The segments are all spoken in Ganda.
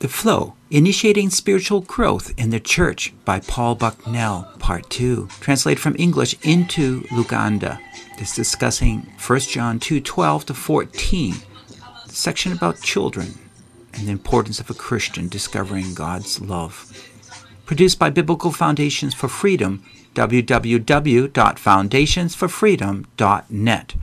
The Flow Initiating Spiritual Growth in the Church by Paul Bucknell, Part 2, translated from English into Luganda. It's discussing 1 John 2 12 to 14, the section about children and the importance of a Christian discovering God's love. Produced by Biblical Foundations for Freedom, www.foundationsforfreedom.net,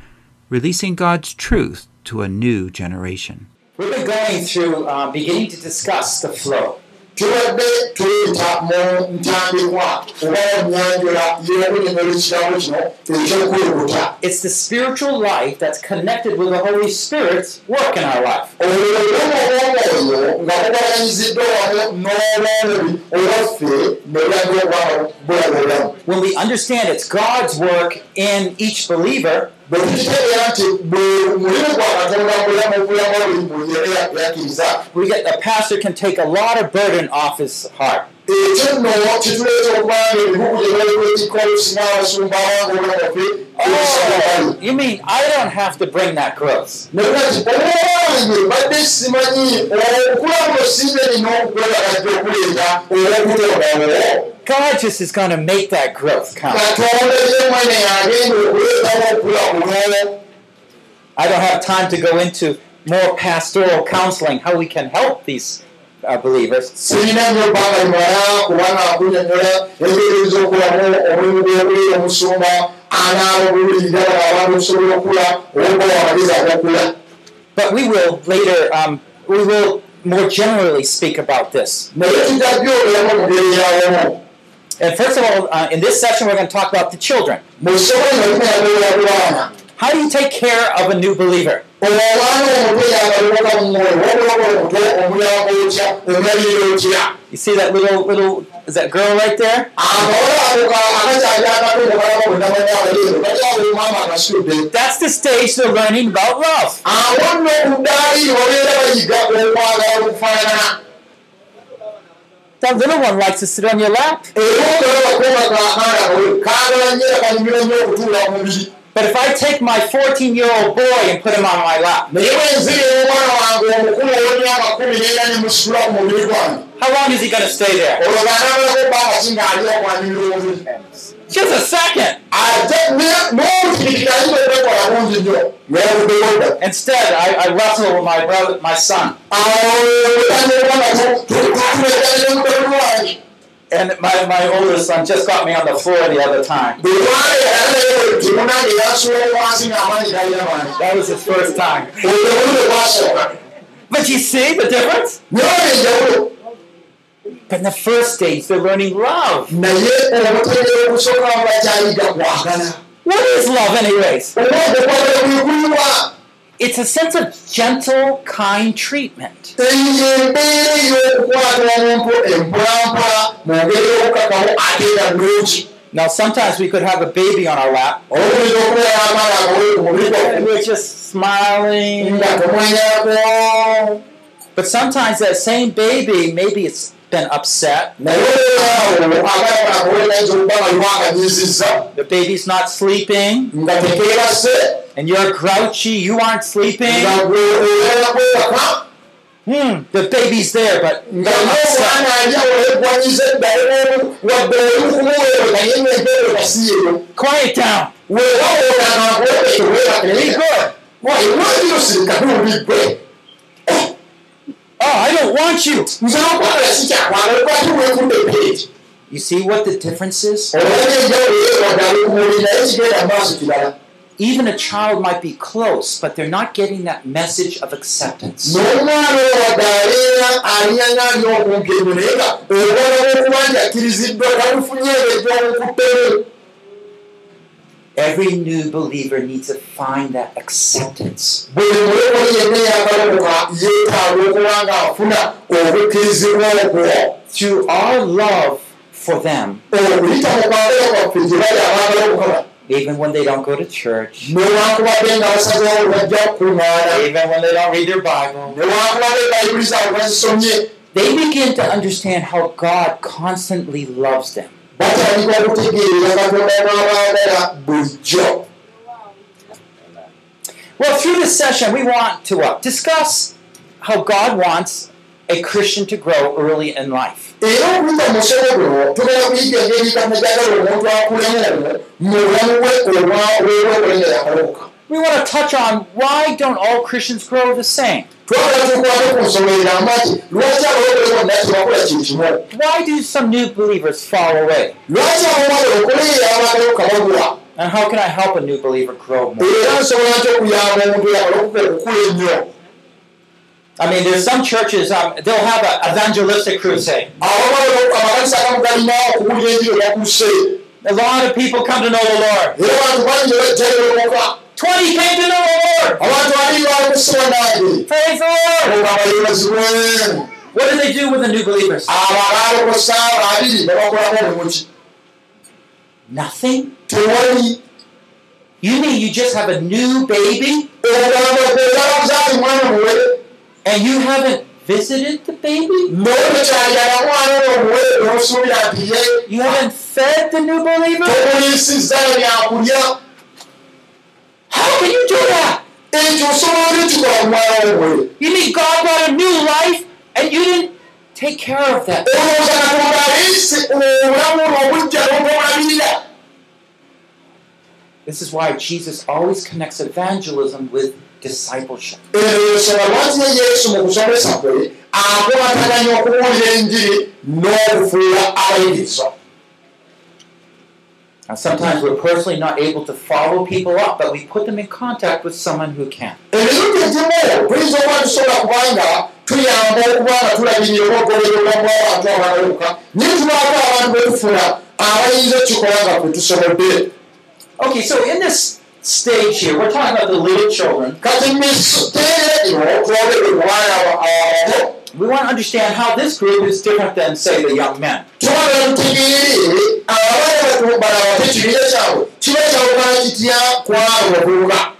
releasing God's truth to a new generation. We've been going through, uh, beginning to discuss the flow. tubadde tuyita mu ntandikwa oba munyanjula y'okunyonyola ekirawo kino ekyokwebuta It's the spiritual life that's connected with the Holy Spirit's work in our life. olwo obwomwoyo nga bubaganyiziddwa wamu n'obwomubi olwaffe nebulaga obwama bulaga obulamu When we understand it's God's work in each believer, bwe tukitegeera nti bwe mulimu gwa katonda mulamu obulamu buli muntu yali yakkiriza we get a pastor can take a lot of burden off his heart. Ekyo nno kituleeta okubanga ebibugu gye baleetikka olusinga abasumba abanga obulamu you mean I don't have to bring that growth? God just is going to make that growth okulakulwawo I don't have time to go into more pastoral counseling, how we can help these believers. sirina nyo bbanga limala kubanga akunyonyola engeri ez'okulamu omulimu gw'okuleeta omusumba anaaba obulirira abantu okusobola okula obaokuwa amagezi ag'okula But we will later, um, we will more generally speak about this. naye tujja byogeramu mu ngeri yawomu And first of all, uh, in this session, we're going to talk about the children. How do you take care of a new believer? Omwana omuto yagaliwaka mu mwoyo wabulawo omuto omulyango otya omulabirira otya You see that little little is that girl right there? That's the stage they're learning about love. That little one likes to sit on your lap. But if I take my 14 year old boy and put him on my lap, how long is he going to stay there? omubiri Just a second. nnyo noluddekodda Instead, I, I wrestle with my brother, my son, and my, my older son just got me on the floor the other time. That was his first time. But you see the difference? But in the first stage, they're learning love. What is love, anyways? It's a sense of gentle, kind treatment. Mu ngeri y'okukakamu ate era nnungi Now, sometimes we could have a baby on our lap, and we're just smiling. But sometimes that same baby, maybe it's been upset. The baby's not sleeping, and you're grouchy, you aren't sleeping. The baby's there, but ng'empeero kasiyeyo Quiet down. Be good. Oh, I don't want you. You see what the difference is? Even a child might be close, but they're not getting that message of acceptance. Every new believer needs to find that acceptance. Through our love for them, even when they don't go to church, even when they don't read their Bible, they begin to understand how God constantly loves them. Well, through this session, we want to uh, discuss how God wants a Christian to grow early in life. Era okuyita mu musomo guno tugenda kuyiga engeri katonda gyagala omuntu akulemu mu bulamu bwe olwolwenga yakaloboka We want to touch on why don't all Christians grow the same? Why do some new believers fall away? And how can I help a new believer grow more? era nsobola nti okuyamba omuntu yakalokoka okukula ennyo I mean, there's some churches, um, they'll have an evangelistic crusade. A lot of people come to know the Lord. era abantu bangi bajjalerokoka 20 came to know the Lord. Praise the Lord. What do they do with the new believers? Nothing. You mean you just have a new baby and you haven't visited the baby? You haven't fed the new believer? How can you do that? You mean God brought a new life and you didn't take care of that? n'obwolabirira This is why Jesus always connects evangelism with discipleship. ensonga lwaki ye yesu mu kusomesa kwe akwataganya okubuulira enjiri n'okufuula abayigiriza Now, sometimes we're personally not able to follow people up, but we put them in contact with someone who can. Okay, so in this stage here, we're talking about the little children. We want to understand how this group is different than, say, the young men.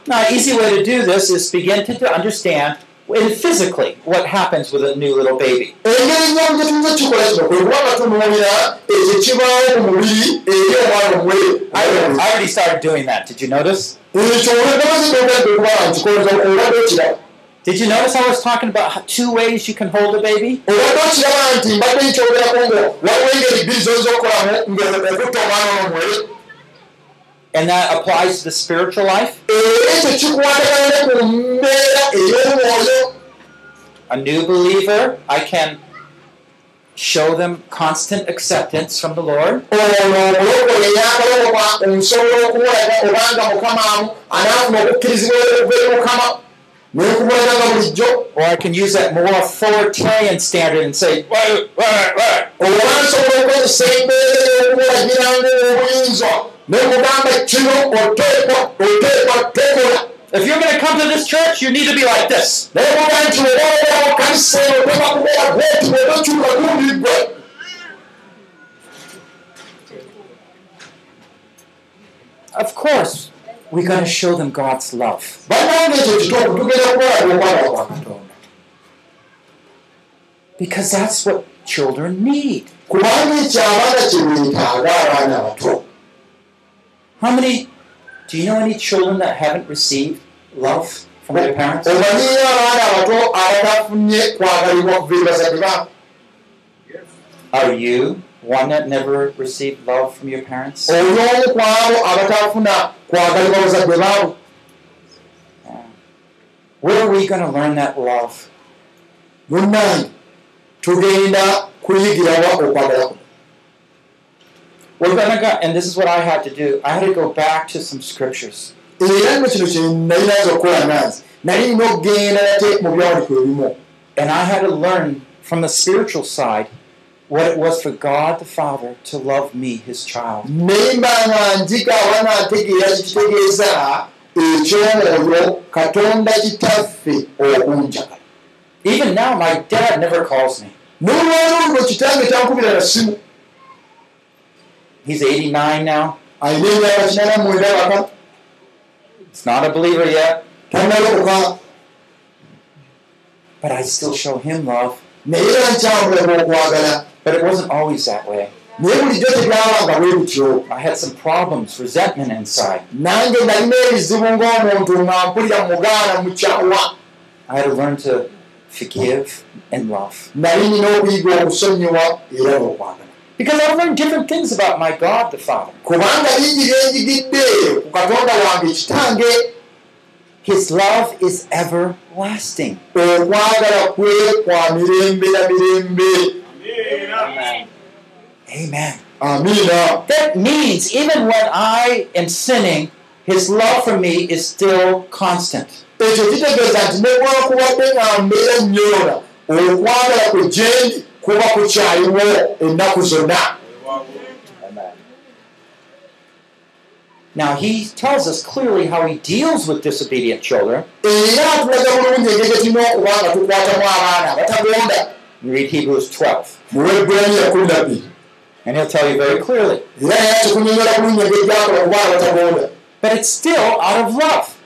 Now, an easy way to do this is begin to, to understand in physically what happens with a new little baby. engeri nyomu gyetuyinza kukikola kino kwe kuba nga tunuulira ekyo kibaawo mu mubiri eri omwana omuwere I, already started doing that. Did you notice? ekyo olwedamazidogedde okuba nkikoleza obadde okiraba Did you notice I was talking about how- two ways you can hold a baby? obadde okiraba nti mbadde nkyogerako ngo waliwo engeri bbiri zoyinza okukolamu ng'okutta omwana onomuwere And that applies to the spiritual life. A new believer, I can show them constant acceptance from the Lord. Or I can use that more authoritarian standard and say, "Wait, wait, wait." Nekugamba kino oteekwa oteekwa tekola if you're going to come to this church, you need to be like this. Of course, we're going to show them God's love. Because that's what children need. kubanga ekyo abaana kye beetaaga abaana abato How many, do you know any children that haven't received love from their parents? omanyiyo abaana abato abatafunye kwagalibwa kuva eri bazadde baabo Are you one that never received love from your parents? oli omu ku abo abatafuna kwagalibwa bazadde baabo Where are we going to learn that love? munnange tugenda kuyigirawa okwagala kuno We're going to go, and this is what I had to do. I had to go back to some scriptures. era nno kino kye nalinaza okukola nanze nali nina okugenda nate mu byawaliko ebimu And I had to learn from the spiritual side what it was for God the Father to love me, his child. naye mbanga njiga abaana ntegeera kikitegeeza ekyomwoyo katonda kitaffe okunjagala Even now, my dad never calls me. n'olwaliro luno kitange tankubira na simu He's 89 now. alina emyaka kinana mwenda baka He's not a believer yet, tannalokoka but I still show him love. naye era nkyamulaga okwagala But it wasn't always that way. naye bulijjo tebyabanga bwe butyo I had some problems, resentment inside. nange nalina ebizibu ng'omuntu nga mpulira mugaana mukyawa I had to learn to forgive, and love. nali nina okuyiga okusonyiwa era n'okwagala Because I've learned different things about my God the Father. kubanga bingi byenjigidde ku katonda wange kitange His love is everlasting. okwagala kwe kwa mirembe na mirembe Amen. amiina That means even when I am sinning, His love for me is still constant. ekyo kitegeeza nti nebwakubadde nga mbeera nyoona okwagala kwe gyendi kuba kukyaliwo ennaku zonna Now, He tells us clearly how He deals with disobedient children. You read Hebrews 12, mu webbulaniya kumi nabbiri and He'll tell you very clearly. But it's still out of love.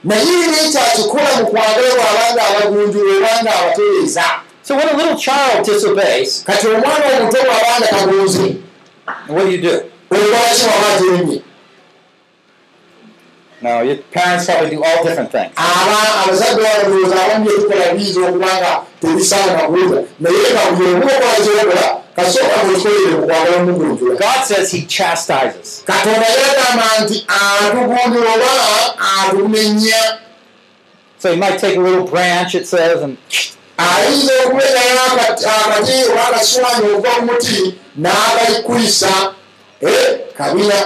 So when a little child disobeys, kati omwana omuto bwabanga tagonze what do you do? olwaki waba atemye No, your parents probably do all different things. God says He chastises. So He might take a little branch, it says, and ayinza okumenyayo akati oba akaswanyi okuva ku muti n'akalikulisa eh, kabina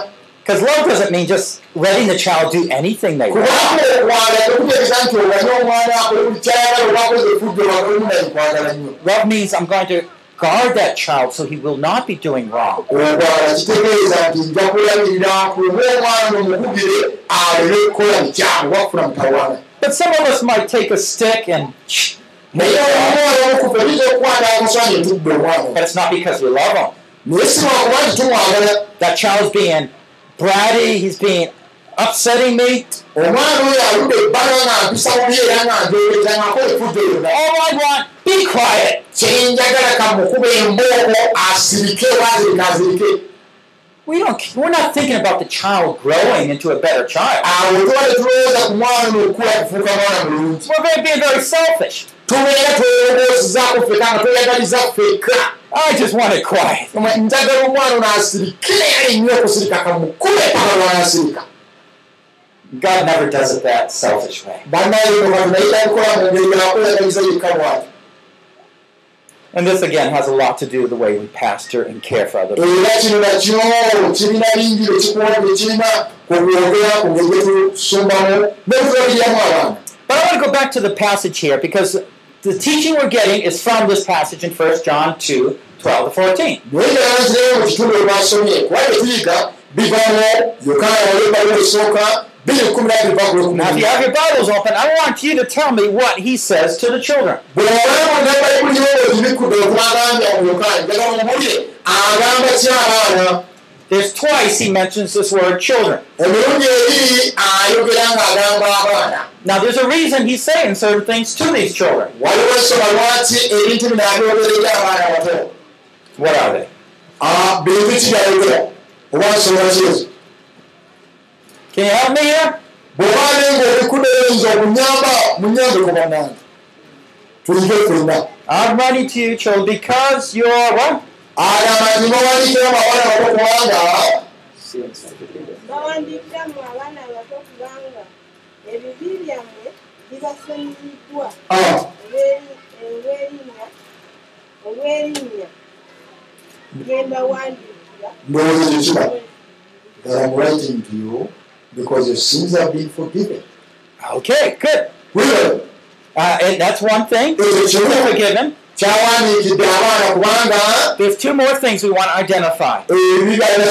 because love doesn't mean just letting the child do anything they want. Love means I'm going to guard that child so he will not be doing wrong. But some of us might take a stick and, naye omwana omukufa ebiyinza okukwata akaswanyi etubbe omwana but it's not because we love him. naye si lwakuba nti tumwagala That child's being bratty, he's being upsetting me. omwana oyo aludde ebbanga nga mpisa bubi era nga njogereza ngaakola efudde yonna All I want, be quiet. kyenjagala kamukuba embooko asirike wazirika azirike We don't. We're not thinking about the child growing into a better child. We're being very selfish. Tubeera twelowoozaako ffeka nga tweyagaliza ffeka I just want it quiet. njagala omwana ono asirike yali nnyo okusirika kamukube paka lwanasirika God never does it that selfish way. And this again has a lot to do with the way we pastor and care for other people. But I want to go back to the passage here because the teaching we're getting is from this passage in 1 John 2 12 to 14. naye ngeranzireyo mu kitundu olwasomye kuba byetuyiga bivamu yokaana walebaluwa esooka biri kumi nabiri bakulu kumi Now, if you have your Bibles open, I want you to tell me what he says to the children. There's twice he mentions this word children. Now, there's a reason he's saying certain things to these children. What are they? Ah, Can you help me here? I'm writing to you, children, because you're what? agamba nti bawandiikira mu abaana bato kubanga bawandiikira mu abaana abato kubanga ebibi byammwe bibasonyiyiddwa ah, olw'eri- olw'erinnya lye mbawandiikira ndowooza kyekiba that I'm writing to you because your sins have been forgiven. Okay, good. Really? Uh, and that's one thing. Forgiven. kyawandiikidde abaana kubanga There's two more things we want to identify. ebibala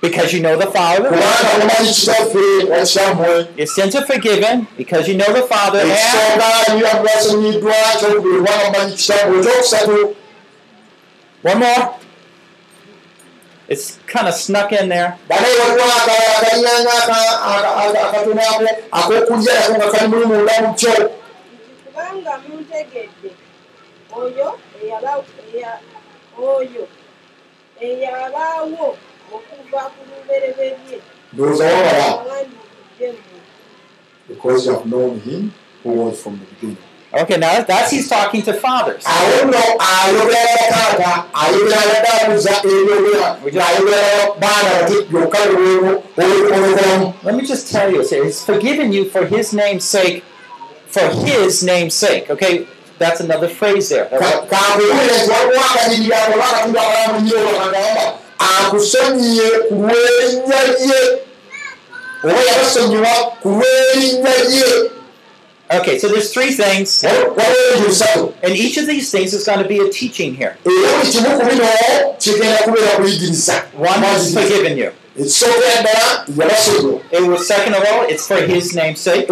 Because you know the Father. Your sins are forgiven because you know the Father. And one more. It's kind of snuck in there. Oyo eyabaawo okuva ku lubereberye wabala awandiikidde mmwe because you have known him who was from the beginning Okay, now that's he's talking to fathers. Let me just tell you, say, He's forgiven you for His name's sake, for His name's sake. Okay, that's another phrase there. Akusonyiye ku lw'erinnya lye oba yabasonyiwa ku lw'erinnya lye Okay, so there's three things, and each of these things is going to be a teaching here. One has forgiven you. It was second of all, it's for His name's sake,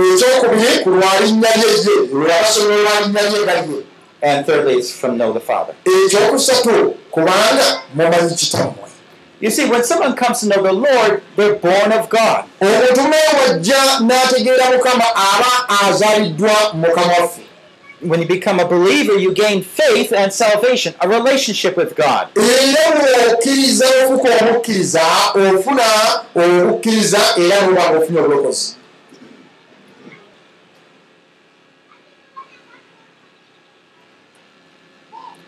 and thirdly, it's from know the Father. You see, when someone comes to know the Lord, they're born of God. When you become a believer, you gain faith and salvation, a relationship with God.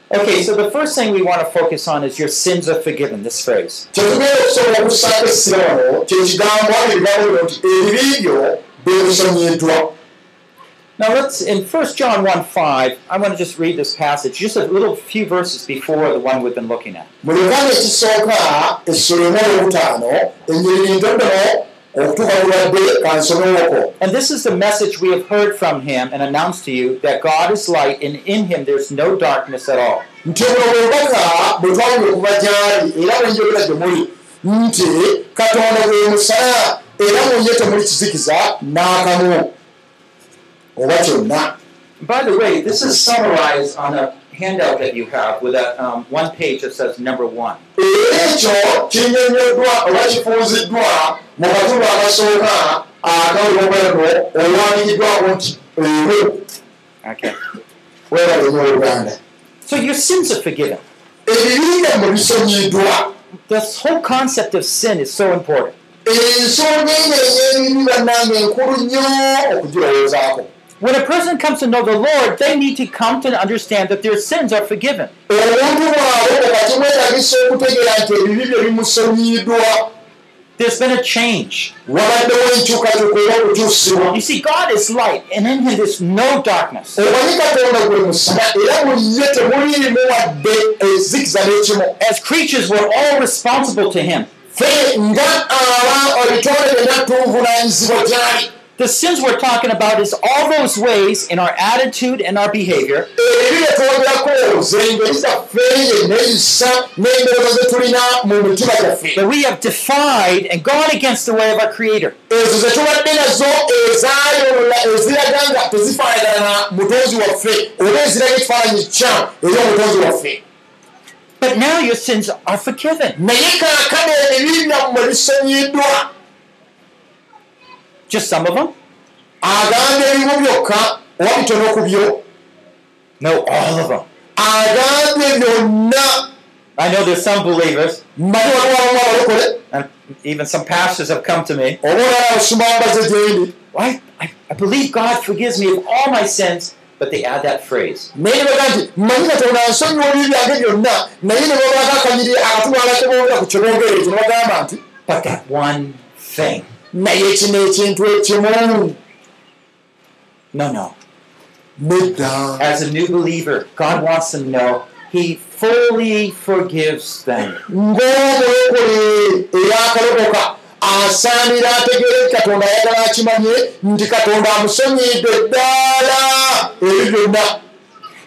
Okay, so the first thing we want to focus on is your sins are forgiven, this phrase. Now let's in 1 John 1 5, I want to just read this passage, just a little few verses before the one we've been looking at. And this is the message we have heard from him and announced to you that God is light and in him there's no darkness at all. nti katonda bwe musala era mu ye temuli kizikiza n'akamu oba kyonna By the way, this is summarized on a handout that you have with a um, one page that says number one. era ekyo kinnyonnyoddwa oba kifuuziddwa mu katundu akasooka akawulobweno olwandikiddwako nti ero Okay. weebale nyo oluganda So your sins are forgiven. ebibi byammwe bisonyiddwa This whole concept of sin is so important. ensonga eno ey'ebibi bannange enkulu nnyo okugirowoozaako When a person comes to know the Lord, they need to come to understand that their sins are forgiven. There's been a change. You see, God is light, and in Him there's no darkness. As creatures, we're all responsible to Him. The sins we're talking about is all those ways in our attitude and our behavior that we have defied and gone against the way of our Creator. But now your sins are forgiven. Just some of them? agamba ebimu byokka oba bitono ku byo No, all of them. agambye byonna I know there's some believers, abalokole and even some pastors have come to me. oba olaba abasumambaze gyendi I, I, I believe God forgives me of all my sins, but they add that phrase. But that one thing. Naye kino ekintu ekimu No, no. nedda As a new believer, God wants them to know He fully forgives them. ng'omulokole eyakalokoka asaanira ategeere nti katonda ayagala akimanye nti katonda amusonyidde eddaala ebyo byonna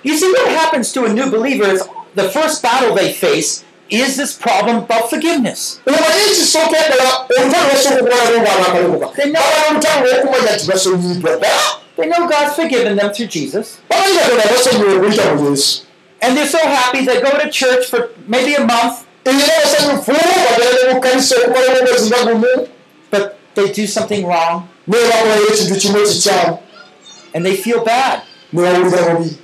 You see, what happens to a new believer is the first battle they face is this problem about forgiveness. They know God's forgiven them through Jesus. And they're so happy they go to church for maybe a month, gumu but they do something wrong ekikyamu and they feel bad. bubi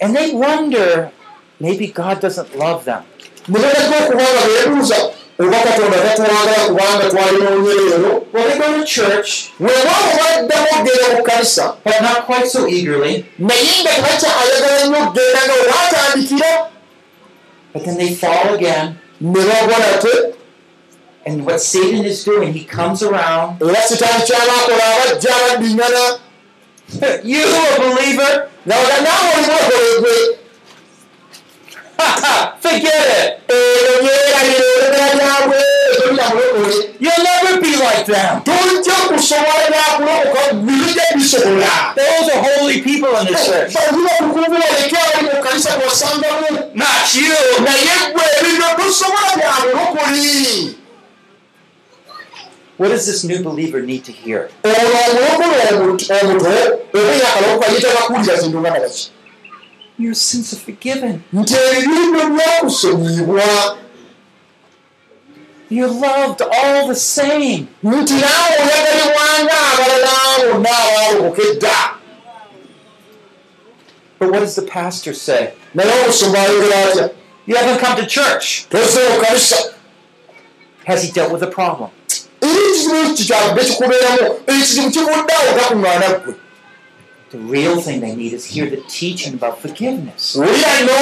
And they wonder maybe God doesn't love them. Baleka okuba nga beebuuza oba katonda tatwagala kubanga twalinoonye leero Well, they go to church, weewaawo baddamu okgenda mu kkanisa but not quite so eagerly. naye nga tebakyayagala nnyo okgenda nga we baatandikira But then they fall again. ne bagwa nate And what Satan is doing, he comes around. era sitaani kyabaakola abajja abaddiŋŋana You a believer? nga baga naawe olimulokolegwe Forget it. You'll never be like them. Those are holy people in the church. Not you. What does this new believer need to hear? Your sins are forgiven. You're loved all the same. But what does the pastor say? You haven't come to church. Has he dealt with the problem? The real thing they need is hear the teaching about forgiveness. wulira no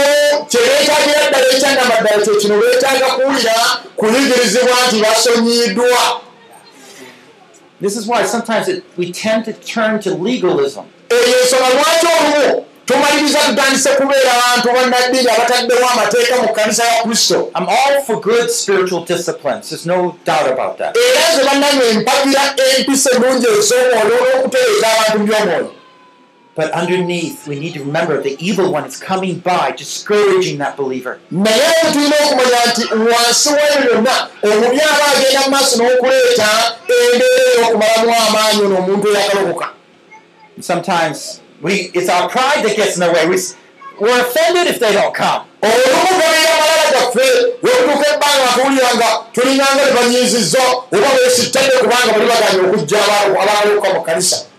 kyebeetagira ddala ekyannamaddala kye kino beetaaga kuwulira kuyigirizibwa nti basonyiddwa This is why sometimes it, we tend to turn to legalism. eyo ensonga lwaki olumu tumaliriza tutandise kubeera abantu bannaddiini abataddewo amateeka mu kkanisa ya kristo I'm all for good spiritual disciplines. There's no doubt about that. era ze bannange empagira empisa ennungi ez'omwoyo olw'okutereeza abantu by'omwoyo But underneath, we need to remember the evil one is coming by, discouraging that believer. naye tulina okumanya nti wansi w'ebyo byonna omubi aba agenda mu maaso n'okuleeta embeera ey'okumalamu amaanyi ono omuntu eyakalokoka Sometimes we, it's our pride that gets in the way. We, we're offended if they don't come. olumu gabeera amalala gaffe lwetutuuka ebbanga nga tuwulira nga tulinganga ne banyiizizza oba beesittadde kubanga bali baganye okujja abalokoka mu kkanisa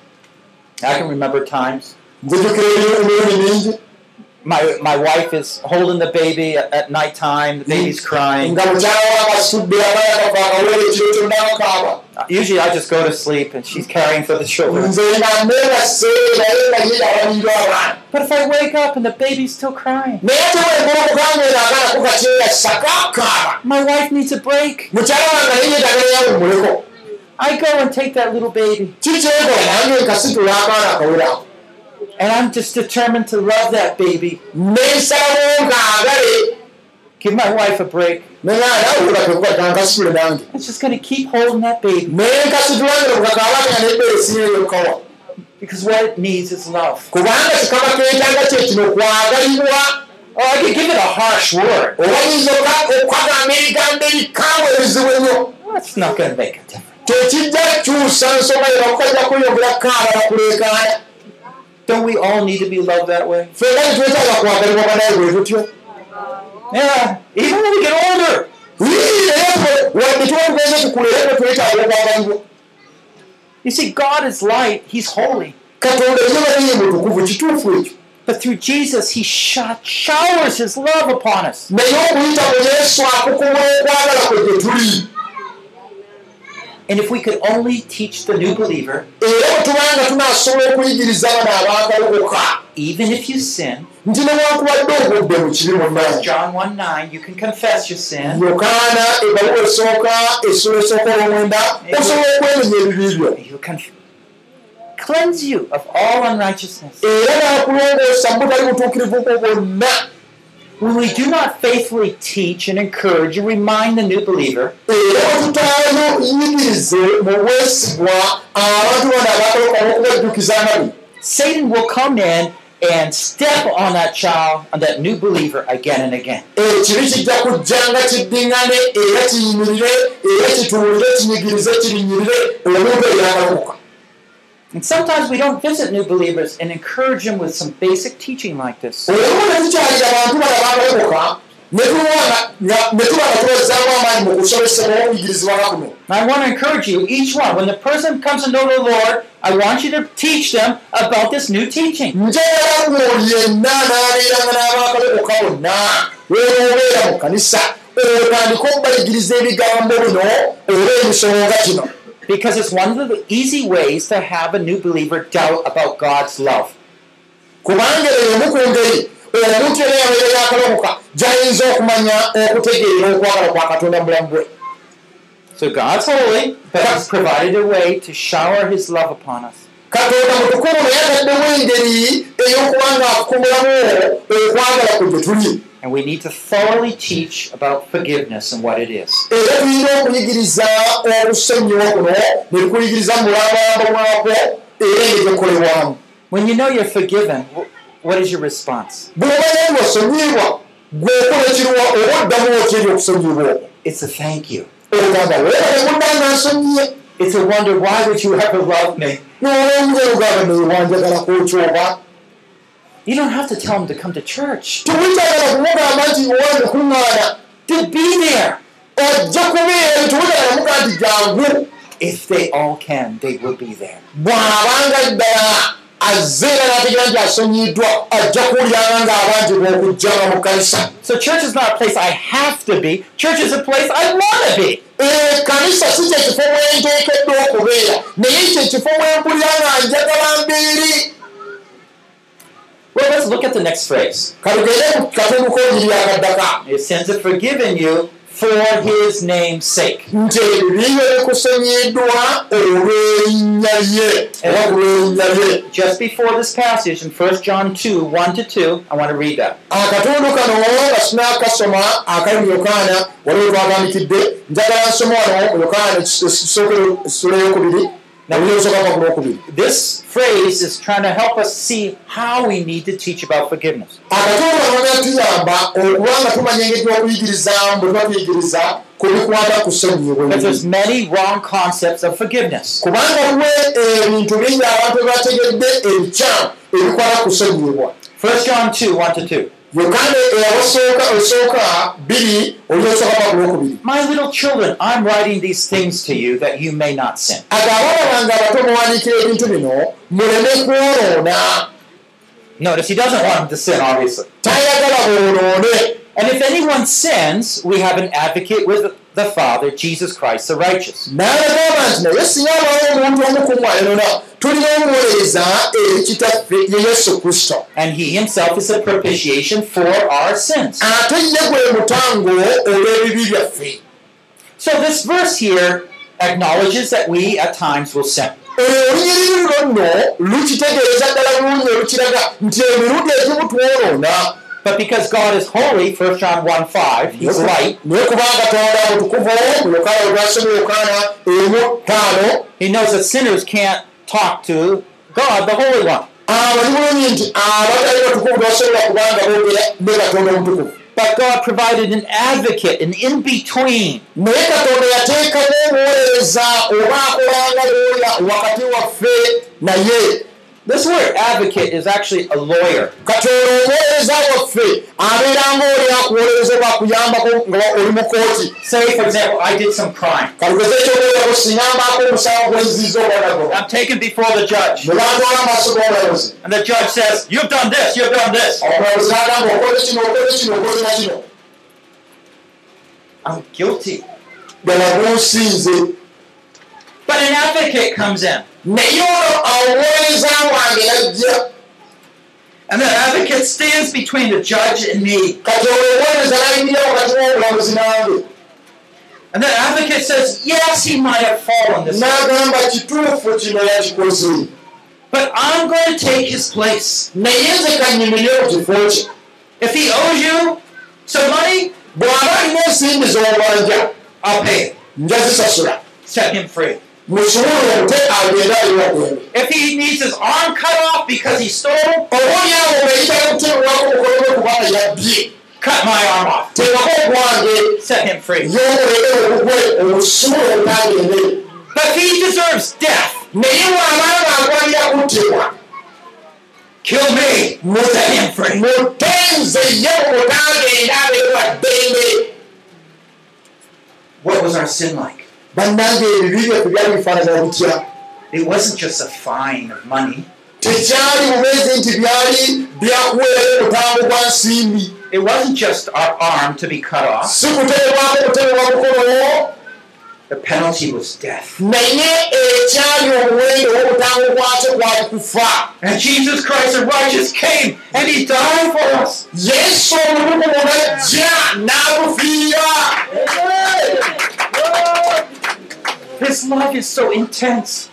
I can remember times. My, my wife is holding the baby at, at nighttime, the baby's crying. akaaba Uh, Usually I just go to sleep and she's carrying for the children. abaana But if I wake up and the baby's still crying, my wife needs a break. I go and take that little baby. And I'm just determined to love that baby. Give my wife a break. I'm just going to keep holding that baby because what it needs is love. Oh, I could give it a harsh word. ennyo That's not going to make a difference. Tekijja kyusa nsonga yebakukajja kweyongera kaaba bakuleekaana Don't we all need to be loved that way? Yeah, even when we get older. You see, God is light, He's holy. But through Jesus, He sho- showers His love upon us. naye okuyita mu yesu akukumula okwagala kwe gye tuli And if we could only teach the new believer, even if you sin, John 1 9, you can confess your sin. He'll conf- cleanse you of all unrighteousness. When we do not faithfully teach and encourage and remind the new believer, Satan will come in and step on that child, on that new believer again and again. And sometimes we don't visit new believers and encourage them with some basic teaching like this. nga nga I want to encourage you, each one, when the person comes to know the Lord, I want you to teach them about this new teaching. otandike okubayigiriza ebigambo bino oba emisonga kino Because it's one of the easy ways to have a new believer doubt about God's love. kubanga eyo emu ku ngeri omuntu era yabeera yakaloboka gyayinza okumanya okutegeera okwagala kwa katonda mu bulamu bwe So God's holy, but He's provided a way to shower His love upon us. katonda mutukuvu naye ataddewo engeri ey'okuba nga akumulamu okwagala ku gye tuli And we need to thoroughly teach about forgiveness and what it is. era tulina okuyigiriza okusonyiwa kuno ne tukuyigiriza mu bulambalamba bwakwo era engeri gyekolebwamu When you know you're forgiven, wh- what is your response? bw'obanya nti wasonyibwa gwekola ekiruwa oba oddamu eri okusonyibwa okwo It's a thank you. ogamba weebale muddanga nsonyiye It's a wonder why would you ever love me? n'olwongera ogamba newanjagala kwokyoba You don't have to tell them to come to church. tewikyagala kumugamba nti owange kuŋŋaana To be there. ojja kubeera tewikyagala muga nti jangu If they all can, they will be there. bw'abanga ddala azze era n'ategeera nti asonyiddwa ajja kuwuliranga ng'abangi b'okujjanga mu kkanisa So church is not a place I have to be. Church is a place I want to be. ekkanisa si kyekifo mwenteekeddwa okubeera naye kyekifo mwempulira nga njagala mbeeri Well, let's look at the next phrase. Your sins are forgiven you for his name's sake. lye Just before this passage in 1 John 2 1 to 2, I want to read that. akatundu This phrase is trying to help us see how we need to teach about forgiveness. Because there's many wrong concepts of forgiveness. 1 John 2 1 to 2. My little children, I'm writing these things to you that you may not sin. Notice he doesn't want them to sin, obviously. And if anyone sins, we have an advocate with the Father, Jesus Christ the righteous. n'abagamba nti naye singa abawo omuntu omu ku mwanona tulina omuweereza eri kitaffe ye yesu kristo And he himself is a propitiation for our sins. ate ye gwe mutango olw'ebibi byaffe So this verse here acknowledges that we at times will sin. olunyiriri luno lukitegeeza ddala bulungi olukiraga nti emirundi egimu twonoona But because God is holy, 1 John 1 5, he's light, taano he knows that sinners can't talk to God, the Holy One. But God provided an advocate, an in between. This word advocate is actually a lawyer. katonda omuweereza waffe abeeranga oli akuwolereza oba akuyambako nga oli mu kooti Say, for example, I did some crime. kalugeze ekyokuwerako singa mbaako omusango gwenziza obwanago I'm taken before the judge. ne bantwala amaaso g'omulamuzi And the judge says, You've done this, you've done this. omulamuzi n'agamba okoze kino okoze kino okoze na kino I'm guilty. ddala gunsinze But an advocate comes in. Naye ono omuweereza wange najja And that advocate stands between the judge and me. olwo And that advocate says, Yes, he might have fallen this way. But I'm going to take his place. If he owes you some money, I'll pay it. Set him free. If he needs his arm cut off because he stole, cut my arm off. Set him free. But he deserves death, kill me. Set him free. What was our sin like? Bannange ebibi byaffe byali bifaanana butya It wasn't just a fine of money. tekyali bubeezi nti byali byakuweerayo mutango gwa nsimbi it wasn't just our arm to be cut off. si kuteebwako kuteebwa mukono The penalty was death. naye ekyali omuwendo w'obutango bwakyo gwali kufa And Jesus Christ the righteous came and he died for us. yesu omulukumu najja n'abufiira His love is so intense.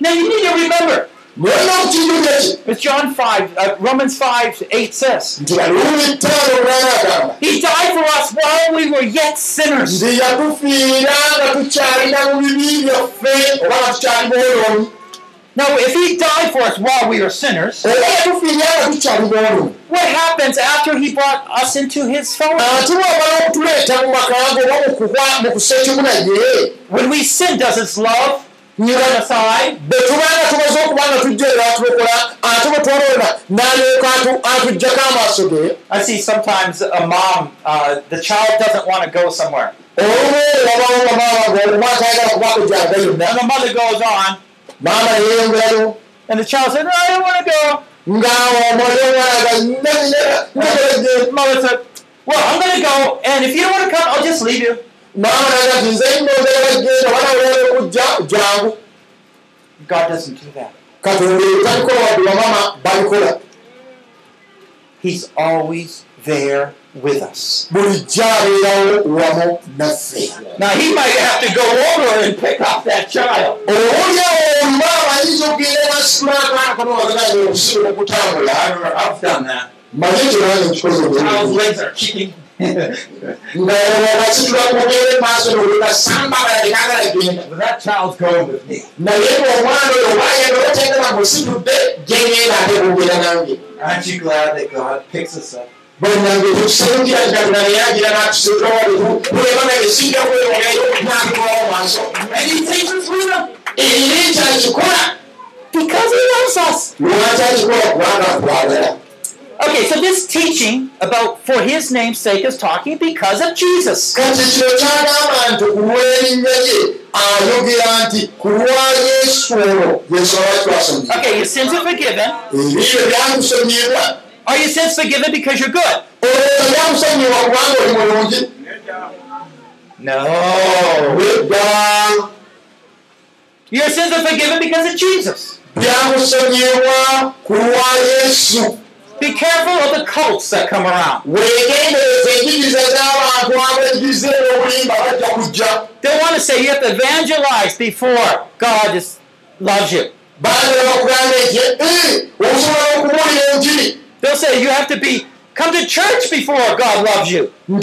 Now you need to remember, as John 5, uh, Romans 5, 8 says, He died for us while we were yet sinners. Now, if he died for us while we were sinners, what happens after he brought us into his fellowship? naye When we sin, does his love turn aside? I see sometimes a mom, uh, the child doesn't want to go somewhere. And the mother goes on, maama yeeyongerayo and the child says, No, I don't want to go. nga omwana The mother said, Well, I'm going to go, and if you don't want to come, I'll just leave you. maama naga ti nze nnoogera genda wana olere okujja jangu God doesn't do that. katonda ebyo tabikola wadde bamama babikola He's always there with us. Now, he might have to go over and pick up that child. I've done that. Child's legs are kicking. that child's going with me. Aren't you glad that God picks us up? Bwenange tukisingira ddagala naye agira n'atusigaolebanga esinga kweyongayo nakulawo maaso era ekyakikola because he loves us. Okay, so this teaching about for his name's sake is talking because of Jesus. Okay, your sins are forgiven. Are your sins forgiven because you're good? No. Your sins are forgiven because of Jesus. Be careful of the cults that come around. They want to say you have to evangelize before God is, loves you. Baagala bakugamba nti "Eh, osobola okubuulira enjiri They'll say you have to be come to church before God loves you. You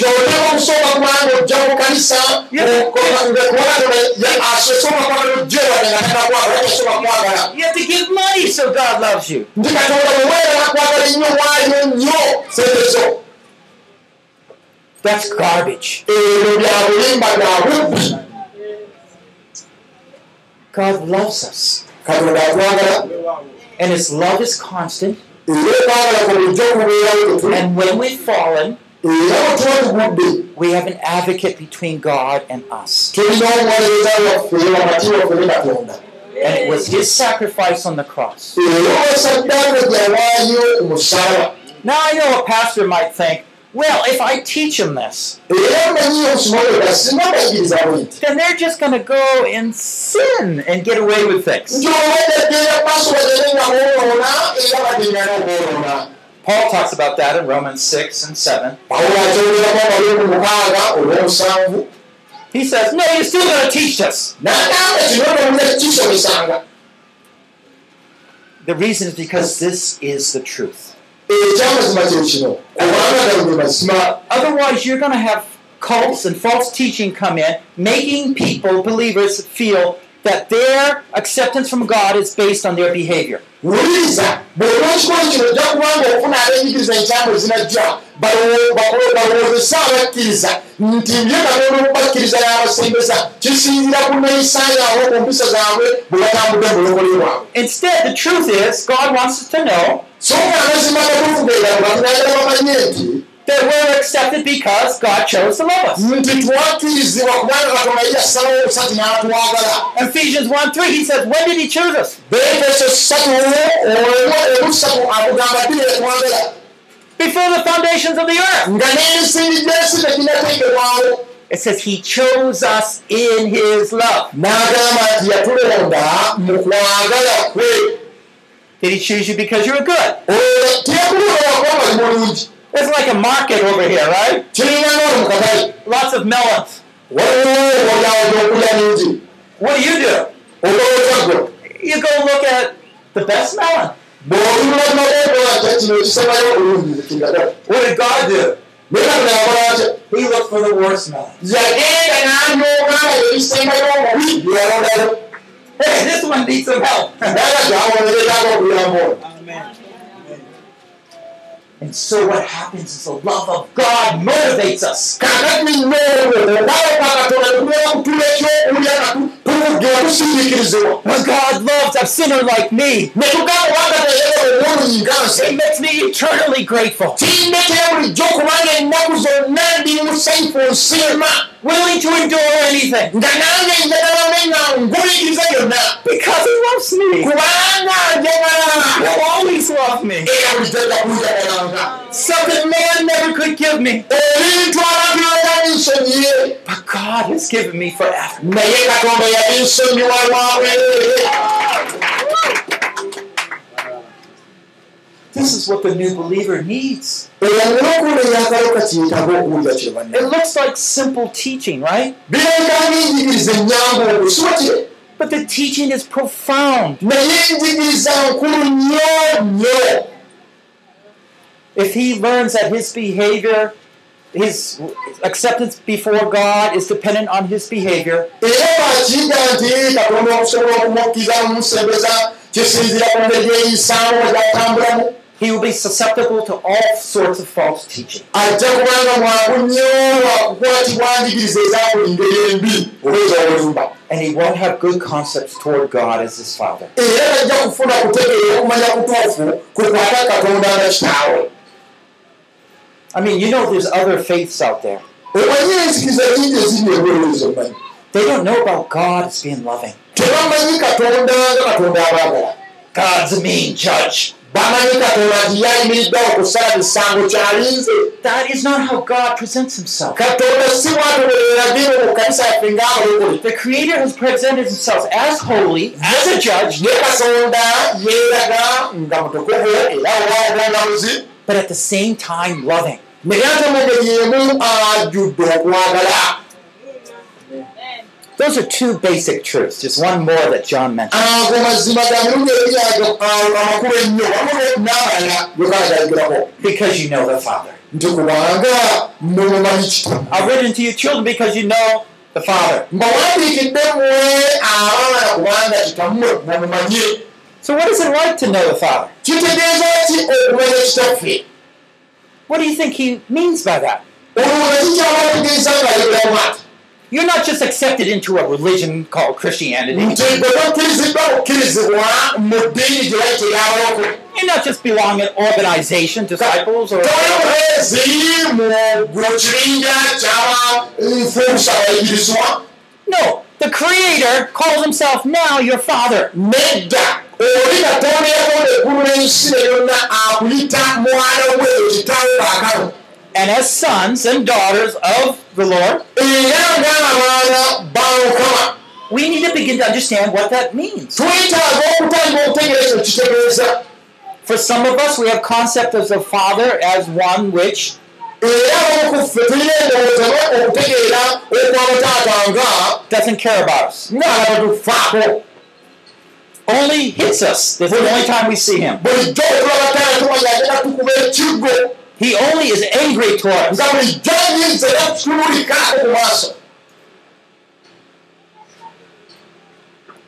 have to give money so God loves you. That's garbage. God loves us. And his love is constant. And when we've fallen, we have an advocate between God and us. And it was his sacrifice on the cross. Now I know a pastor might think, well, if I teach them this, then they're just going to go and sin and get away with things. Paul talks about that in Romans 6 and 7. pawulo akyogeramu abali ku mukaaga olw'omusanvu He says, no, you're still going to teach kisomesanga The reason is because this is the truth. Ekyamazima kye kino kubanga gano ge mazima Otherwise, you're going to have cults and false teaching come in, making people, believers, feel that their acceptance from God is based on their behavior. wuliriza bw'oba ekikolo kino ojja kubanga ofuna ezinajja balowo- balo- balowoozesa abakkiriza nti bye katonda okubakkiriza y'abasembeza kisinzira ku neeyisa yaabwe ku mpisa zaabwe bwe batambudde mu bulokole bwabwe Instead, the truth is, God wants us to know so that we're accepted because God chose to love us. Ephesians 1 3, he says, When did he choose us? Before the foundations of the earth. It says he chose us in his love. Did he choose you because you were good? mulungi It's like a market over here, right? Lots of melons. What do you do? You go look at the best melon. What did God do? He looked for the worst melon. Hey, this one needs some help. naga gyawoneretaga okuyamba ono And so what happens is the love of God motivates us. When God loves a sinner like me, it makes me eternally grateful, willing to endure anything. Nga nange njagala nena nguliriza yonna because He loves me. kubanga njagala always love me. era ajja kunjagalanga Something man never could give me, ebintu abantu byoyalinsonyiye but God has given me forever. naye katonda yalinsonyiwa lwabwerere This is what the new believer needs. It looks like simple teaching, right? But the teaching is profound. If he learns that his behavior, his acceptance before God is dependent on his behavior, he will be susceptible to all sorts of false teaching. ajja kubanga mwangu nnyo wakukwatibwa njigiriza eza buli ngeri embi oba ez'obulimba And he won't have good concepts toward God as his father. era tajja kufuna kutegeera okumanya kutuufu kukwata katonda nga kitaawe I mean, you know, there's other faiths out there. omanyi enzikiriza nyingi eziri ebwerewo zomanyi They don't know about God as being loving. tebamanyi katonda nga katonda abaagala God's a mean judge. Bamanyi katonda nti yayimiriddewo okusala misango kyalinze That is not how God presents himself. katonda si bwatobereragire mu kanisa yaffe ng'abalokole The Creator has presented himself as holy, as a judge, ye katonda yeeraga nga mutukuvu era owaobwangamuzi but at the same time loving. naye ate mu ngeri emu ajjudde okwagala Those are two basic truths, just one more that John mentioned. gegalagayigirako Because you know the Father. I've written to you children because you know the Father. mumumanye So what is it like to know the Father? kitaffe What do you think he means by that? You're not just accepted into a religion called Christianity. You're not just belong in organization, disciples, or no. The Creator calls Himself now your Father. And as sons and daughters of the Lord, we need to begin to understand what that means. For some of us, we have concept of the Father as one which doesn't care about us, only hits us. That's the only time we see Him. He only is angry toward us.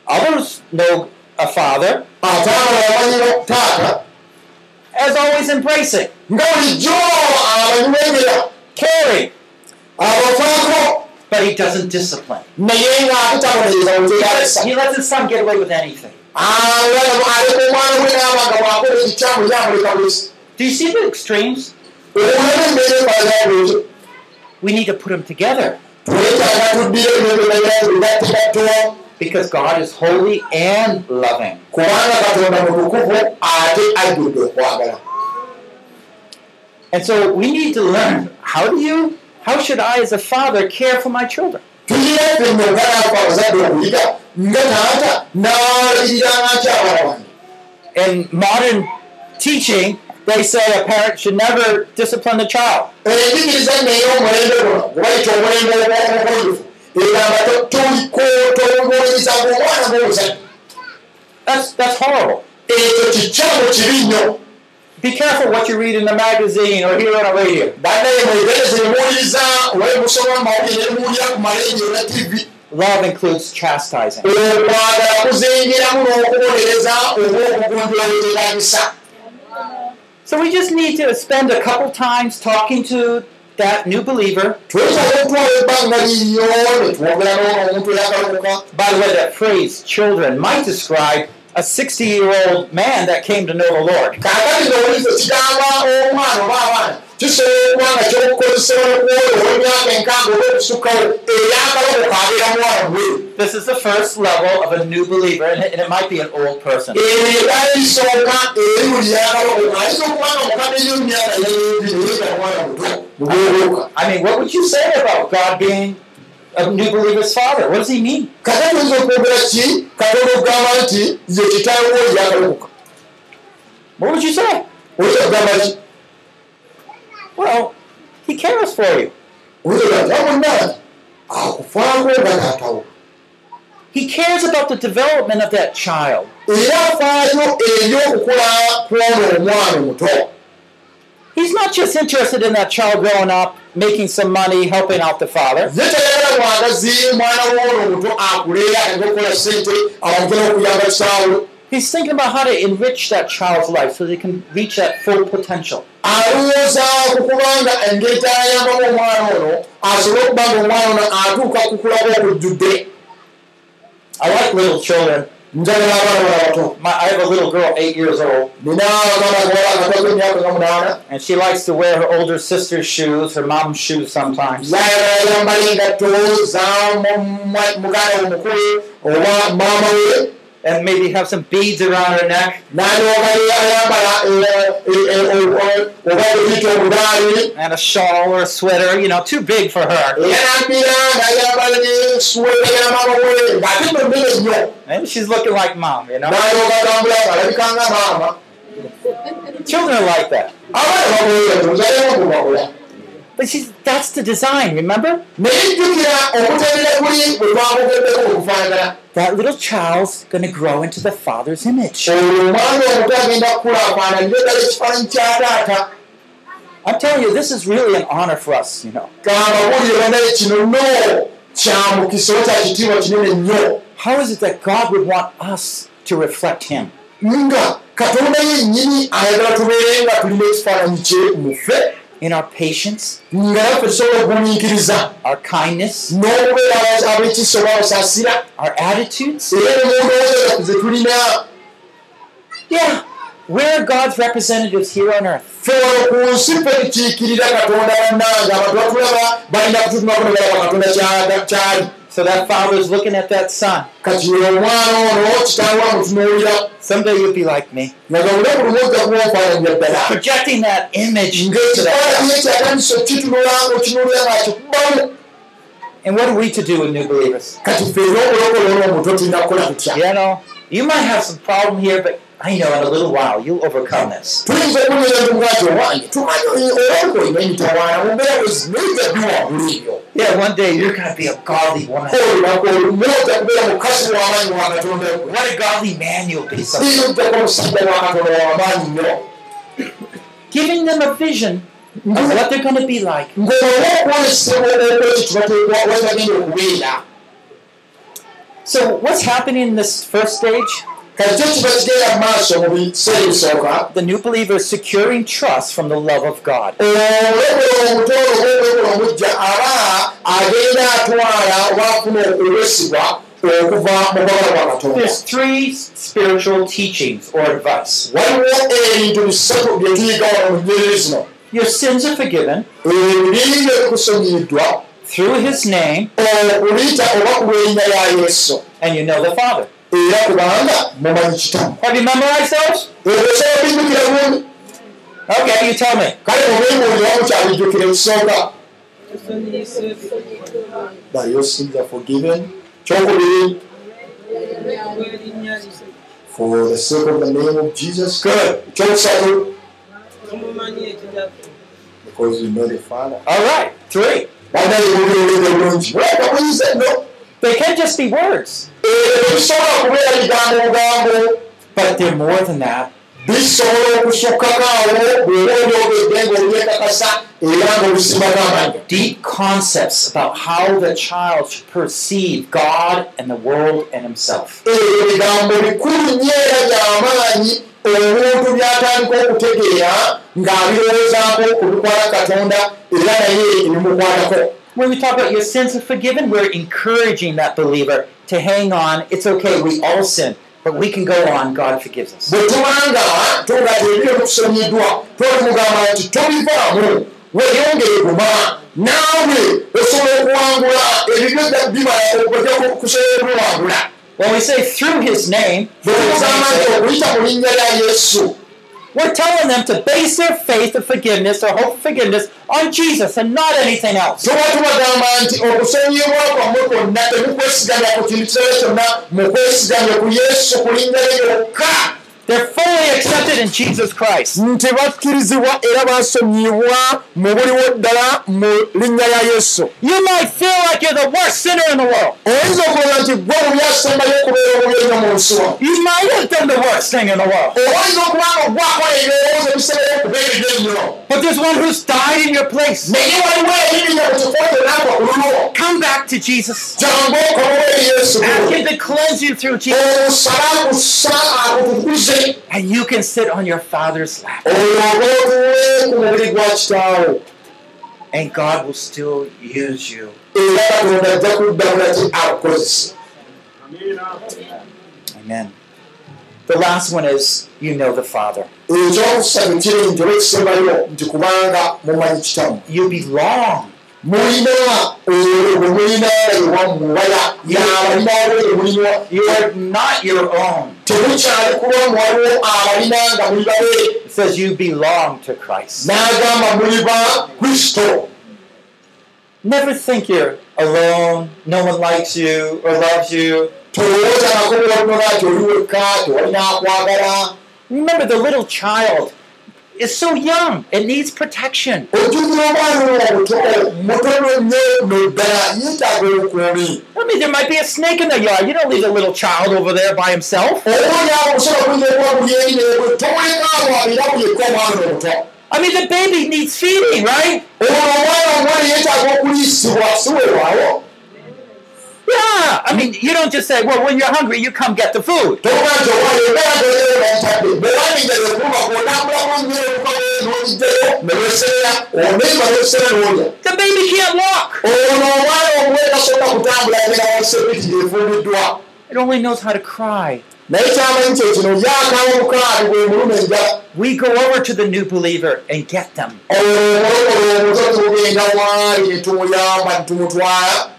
Others know a Father. As always embracing, caring, but He doesn't discipline. He lets, he lets His Son get away with anything. Do you see the extremes? We need to put them together because God is holy and loving. And so we need to learn how do you, how should I as a father care for my children? In modern teaching, they say a parent should never discipline a child. That's, that's horrible. Be careful what you read in the magazine or hear on a radio. tivi Love includes chastising. So we just need to spend a couple times talking to that new believer. By the way, that phrase children might describe a 60 year old man that came to know the Lord. This is the first level of a new believer, and it, might be an old person. I mean, what would you say about God being a new believer's father? What does he mean? What would you say? Well, he cares for you. He cares about the development of that child. He's not just interested in that child growing up, making some money, helping out the father. He's thinking about how to enrich that child's life so they can reach that full potential. alowooza ku kubanga engeri gyayambamu omwana ono asobole okuba nga omwana ono atuuka like little children. njagala abaana bala bato My, I have a little girl, eight years old, nina abaana abawala agatwako emyaka nga munaana and she likes to wear her older sister's shoes, her mom's shoes sometimes. yayagala yambala engatto za mu- mu- muganda omukulu oba maama we And maybe have some beads around her neck and a shawl or a sweater, you know, too big for her. Maybe she's looking like mom, you know. Children are like that. But she's, that's the design, remember? That little child's going to grow into the father's image. taata I'm telling you, this is really an honor for us, you know. How is it that God would want us to reflect Him? katonda yennyini ayagala tubeere nga tulina ekifaananyi kye muffe In our patience, nga naffe tusobola okugumiikiriza our kindness, n'okubeera ab'ekisa oba abasaasira our attitudes? era ne mu ndowooza zaffe ze tulina Yeah, we're God's representatives here on earth. ffe wano ku nsi ffe tukiikirira katonda bannange abantu batulaba balina kututumako ne balaba katonda kya- kyali So that father's looking at that son. Someday you'll be like me. ddala Projecting that image that And what are we to do with new believers? You know, you might have some problem here, but I know in a little while you'll overcome this. tuyinza okunyera ntumugati owange tumanyi olabika olina emitawaana mu mbeera wezinayita biwangula ebyo Yeah, one day you're going to be a godly woman. olunaku olumwota kubeera mukazi w'amaanyi wa katonda What a godly man you'll be someday. Ojjako omusajja wa katonda w'amaanyi nnyo Giving them a vision of what they're going to be like. ng'olwa okwolesebwa okwekyo kibateekwa wetagenda okubeera So, what's happening in this first stage? The new believer is securing trust from the love of God. There's three spiritual teachings or advice. your sins are forgiven through his name, and you know the Father. Era kubanga mumanyi kitamu Have you memorized those? ebyo osobola okubijjukira bulungi. Okay, you tell me. kale mubembuulira mukyabijjukira ekisooka that your sins are forgiven. Kyokubiri for the sake of the name of jesus good kyokusatu because you know the father. All right, three. banaye bubiolere bulungi. Muleka buyize nno They can't just be words, but they're more than that. Deep concepts about how the child should perceive God and the world and himself. omuntu by'atandika okutegeera ng'abirowoozaako ku bikwata katonda era naye ebimukwatako When we talk about your sins are forgiven, we're encouraging that believer to hang on. It's okay, we all sin, but we can go on. God forgives us. bwe tubanga tuga ebyo bikusonyiddwa twalimugamba nti tobivaamu weeyongere guma naawe osobola okuwangula ebibyo bimala okujja kusobola okubiwangula When we say through his name, bwe through his tumugamba nti okuyita mu linnya lya yesu we're telling them to base their faith of forgiveness or hope of forgiveness on Jesus and not anything else. tuba tubagamba nti okusonyiyibwa kwammwe kwonna temukwesigamya ku kintu kirala kyonna mukwesigamye ku yesu ku linnya lye lyokka They're fully accepted in Jesus Christ. nti bakkirizibwa era basonyiyibwa mu buliwo ddala mu linnya lya yesu You might feel like you're the worst sinner in the world. oyinza okulooza nti gwe obubi asembayo okubeera obubi ennyo mu nsi wano You might have done the worst thing in the world. oyinza okuba nga ogwakola ebirowoozo ebisembayo okubeera ebibi ennyo But there's one who's died in your place. naye waliwo ebirinya ku kifo kyonakwa ku lulwo Come back to Jesus. jangu okomawo eri yesu Ask him to cleanse you through Jesus. omusala akusa akutukuze And you can sit on your father's lap. And God will still use you. Amen. The last one is you know the Father. You belong. Mulina oyo gwe mulina ewammubala yabalinaabo gye mulimu You are not your own. temukyali kulwamu waliwo abalina nga muli babere It says you belong to Christ. Never think you're alone, no one likes you or loves you. Remember, the little child is so young, it needs protection. I mean, there might be a snake in the yard. You don't leave a little child over there by himself. I mean, the baby needs feeding, right? ono omwana omuwala yeetaaga okuliisibwa si weewaawo Yeah. I mean, you don't just say, well, when you're hungry, you come get the food. The baby can't walk. It only knows how to cry. We go over to the new believer and get them. omulokole omuto tugenda waali ne tumuyamba ne tumutwala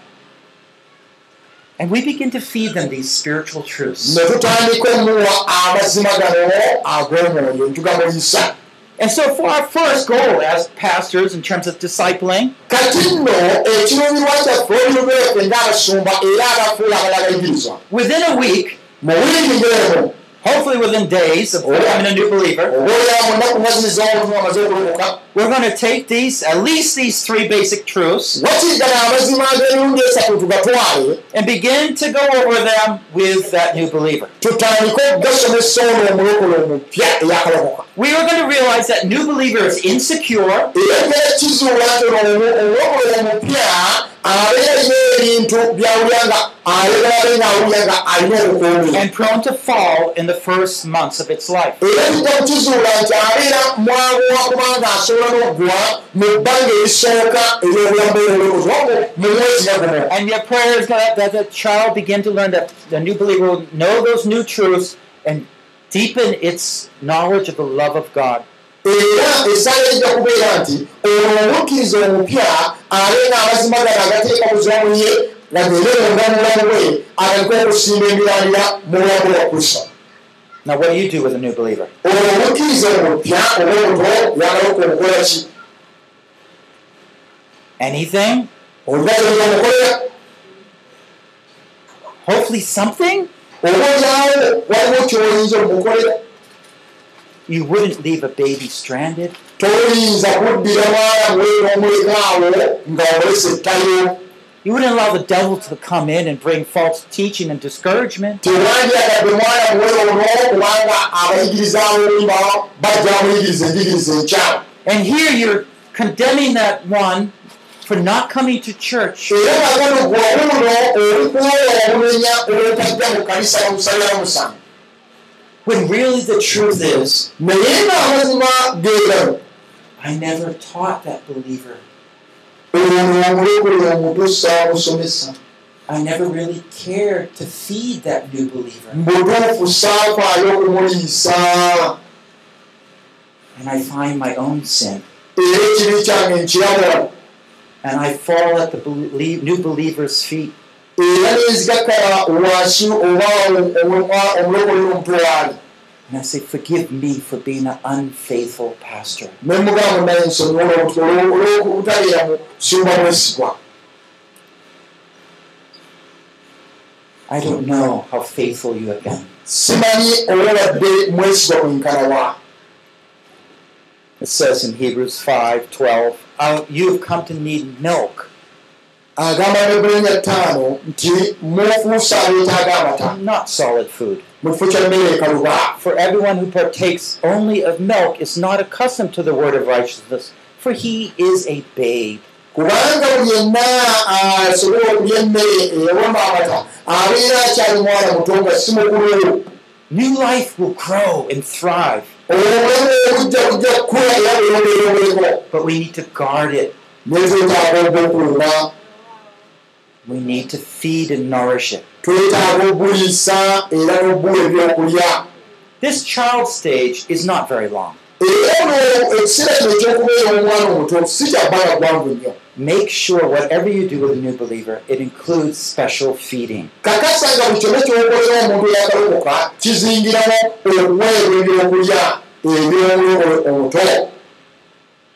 And we begin to feed them these spiritual truths. And so, for our first goal as pastors in terms of discipling, within a week, hopefully within days of becoming a new believer, we're going to take these, at least these three basic truths, and begin to go over them with that new believer. We are going to realize that new believer is insecure, and prone to fall in the first months of its life. Abeera n'oggwa mu bbanga erisooka ery'obulamu bw'obulokozi wabwo mu mwezi guno And your prayer is that, that the child begin to learn that the new believer will know those new truths and deepen its knowledge of the love of God. Era esaala ejja kubeera nti ono omukkiriza omupya abenga amazimagano agateeka buzibu ye nga geereronda mulamu bwe agalika okusimba emirandira mu bulamu bwa kristo Now, what do you do with a new believer? ono omukkiriza omupya oba omuto yagala okumukola ki Anything? olibagenda omukolera Hopefully, something? oba olyawo waliwo kyoyinza omukolera You wouldn't leave a baby stranded. toyinza kuddira mwana we n'omulekaawo nga omulesa ettayo You wouldn't allow the devil to come in and bring false teaching and discouragement. And here you're condemning that one for not coming to church. When really the truth is, I never taught that believer. I never really cared to feed that new believer. And I find my own sin. And I fall at the belie- new believer's feet. era nenzigakala wansi oba omulokole n'omutwe waali And I say, Forgive me for being an unfaithful pastor. mwesigwa I don't know how faithful you have been. It says in Hebrews 5 12, "Uh, You have come to need milk, amata not solid food. For everyone who partakes only of milk is not accustomed to the word of righteousness, for he is a babe. kubanga buli yenna asobola okulya emmere ewama amata abeera akyali mwana muto nga si mukulu New life will grow and thrive, but we need to guard it. We need to feed and nourish it. Twetaaga obuliisa era n'obuwa ebyokulya This child stage is not very long. Make sure whatever you do with a new believer, it includes special feeding.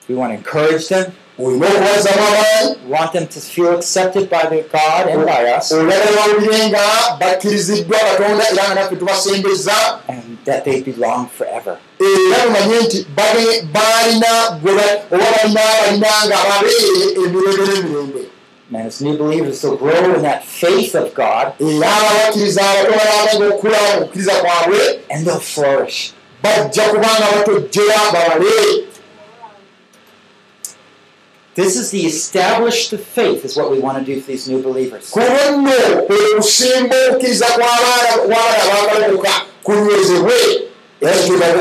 We want to encourage them, we want them to feel accepted by their God and by us, and that they belong forever. n'emirembe And as new believers, they'll grow in that faith of God. And they'll flourish. This is the established faith, is what we want to do for these new believers.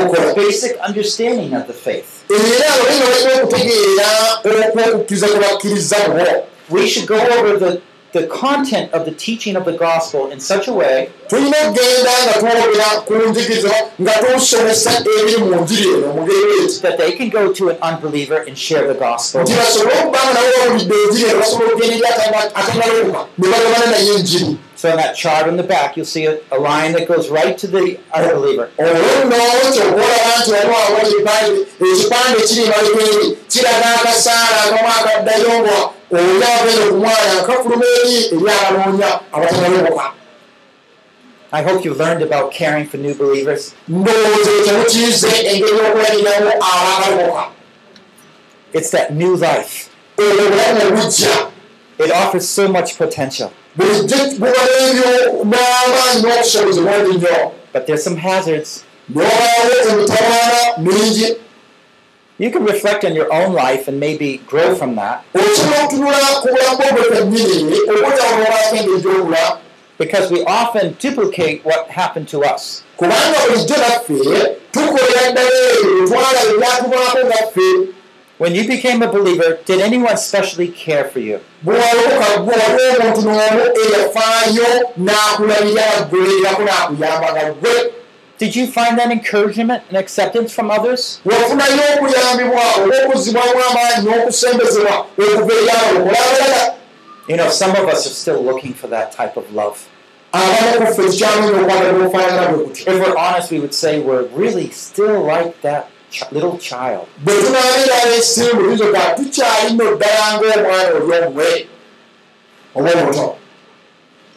okukola Basic understanding of the faith. We should go over the, the content of the teaching of the gospel in such a way tulina okugenda nga twogera ku njigiriza nga tusomesa ebiri mu njiri eno that they can go to an unbeliever and share the gospel. nti basobole okubanga nabo bawulidde enjiri eno basobola okugenda eri atanalokuka ne bagabana naye enjiri So in that chart on the back, you'll see a, a line that goes right to the unbeliever. Oli agenda ku mwana nkafuluma eri eri abanoonya abatanalokoka I hope you learned about caring for new believers. It's that new life. It offers so much potential, but there's some hazards. You can reflect on your own life and maybe grow from that because we often duplicate what happened to us. When you became a believer, did anyone specially care for you? Did you find that encouragement and acceptance from others? wafunayo okuyambibwa olw'okuzibwamu amaanyi n'okusembezebwa okuva eri abalokole abalala You know, some of us are still looking for that type of love. If we're honest, we would say we're really still like that little child.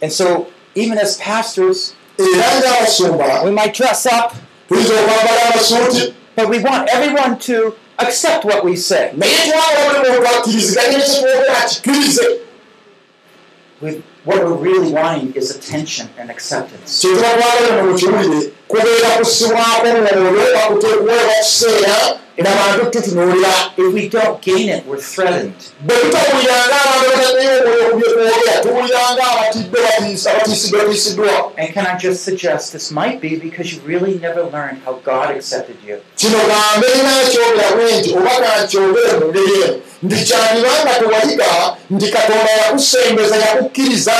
And so, even as pastors, era ng'abasumba we might dress up, tuyinza okwambala amasuuti but we want everyone to accept what we say. naye twagala buli muntu akkiriziganya ekitwogera akikkirize We, what we're really wanting is attention and acceptance. kyetuba twagala mu kiwulire kubeera kusibwako mwoyo bakuteekuweeba kiseera n'abantu tutunuulira If we don't gain it, we're threatened. bwe tutawuliranga abantu bataneyo omwoyo ku byekwogera tuwuliranga abatidde batiisa batiisidde batiisiddwa And can I just suggest this might be because you really never learned how God accepted you. kino gambe ninakyogera bwe nti oba kankyogere mu ngeri eno nti kyandibanga tewayiga nti katonda yakusembeza yakukkiriza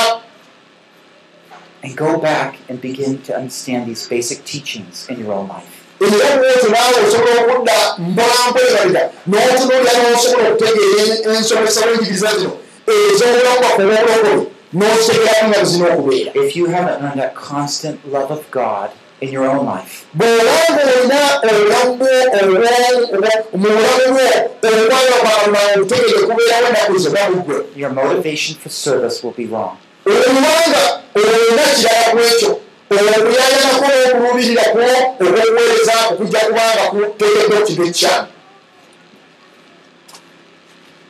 And go back and begin to understand these basic teachings in your own life. Era bwoti naawe osobola okudda mpolampolerabira n'otunuulira n'osobola okutegeera ensomesa w'enjigiriza zino ez'obulamu bwaffe obwobulokole n'ozitegeeramu nga zina okubeera If you haven't learned that constant love of God in your own life, bw'obanga olina obulamu mu bulamu bwo okwagala kwakatonda obutegeere kubeerawo ennaku zonna buggwe your motivation for service will be wrong. olubanga olina kirala ku ekyo okuyayanako n'okuluubirirako okwokuweereza okujja kubanga kuteekeddwa kintu ekyami We don't need to impress people anymore.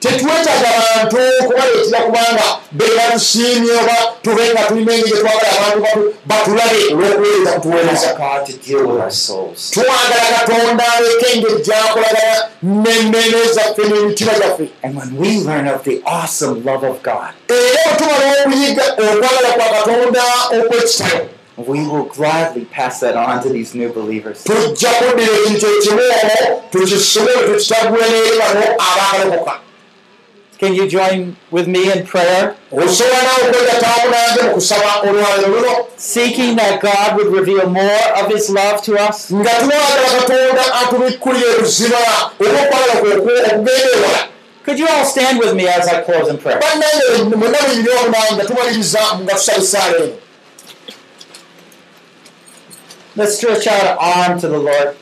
Tetwetaaga bantu kubaleetera kubanga beera tusiimye oba tube nga tulina engeri gyetwagala abantu batu- batulabe olw'okuweereza We kutuweereza want God to deal with our souls. twagala katonda aleka engeri gyakolagana n'emmeme zaffe n'emitima gyaffe. And when we learn of the awesome love of God, era bwe tumala okuyiga okwagala kwa katonda okw'ekitalo we will gladly pass that on to these new believers. Can you join with me in prayer, seeking that God would reveal more of His love to us? Could you all stand with me as I close in prayer? bannange mwena muyiri omunange nga tumaliriza nga tusaba esaala eno Let's stretch out an arm to the Lord.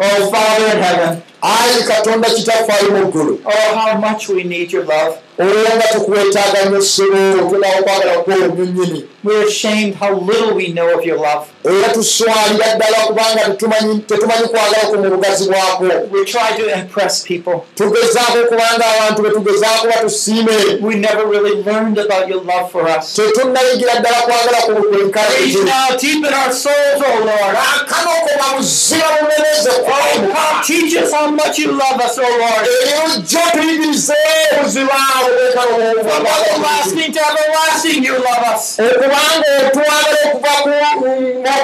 Oh, Father in heaven, ayi katonda kitaffe ali mu ggulu oh, how much we need your love. olwo nga tukwetaaga nnyo ssebo tunawo okwagala kwoyo nnyonnyini We're ashamed how little we know of your love. era tuswalira ddala kubanga tetumanyi kwagala ku mu bugazi bwako We try to impress people. tugezaako kubanga abantu betugezaako batusiime We never really learned about your love for us. tetunnayigira ddala kwagala koba muzira bumeneze us how much you love us, oh Lord. erujjo tuyigirize obuzima From everlasting to everlasting, you love us. okubanga otwagala okuva ku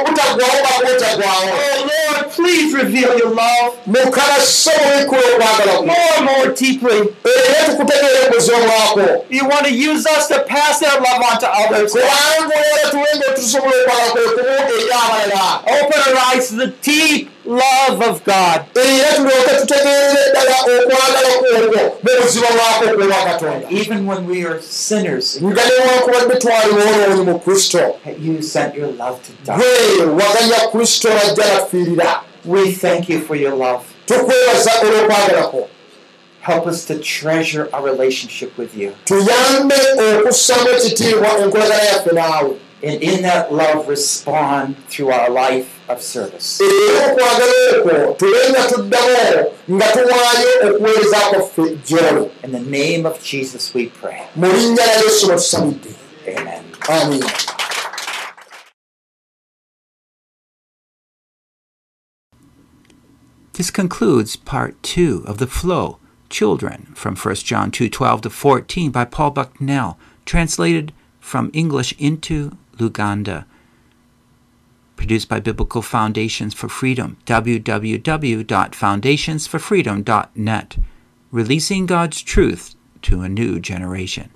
okutagwawo bakwetagwawo Oh Lord, please reveal your love mukama soboikula okwagala kwo more and more deeply. era tukutegeera obuzima bwako You want to use us to pass that love on to others. kubanga olwala tuwenga tusobola okwagala kwe kumu eri abalala Open our eyes to the deep love of God. Even when we are sinners, that you sent your love to die. We thank you for your love. Help us to treasure our relationship with you. And in that love, respond through our life. Era okwagala okwo tube nga tuddamu nga tuwaayo okuweereza kwaffe gy'oli In the name of Jesus, we pray. mu linnya lya yesu batusabidde Amen. amiina This concludes part 2 of The Flow, Children, from 1 John 2:12 to 14 by Paul Bucknell, translated from English into Luganda. Produced by Biblical Foundations for Freedom, www.foundationsforfreedom.net, releasing God's truth to a new generation.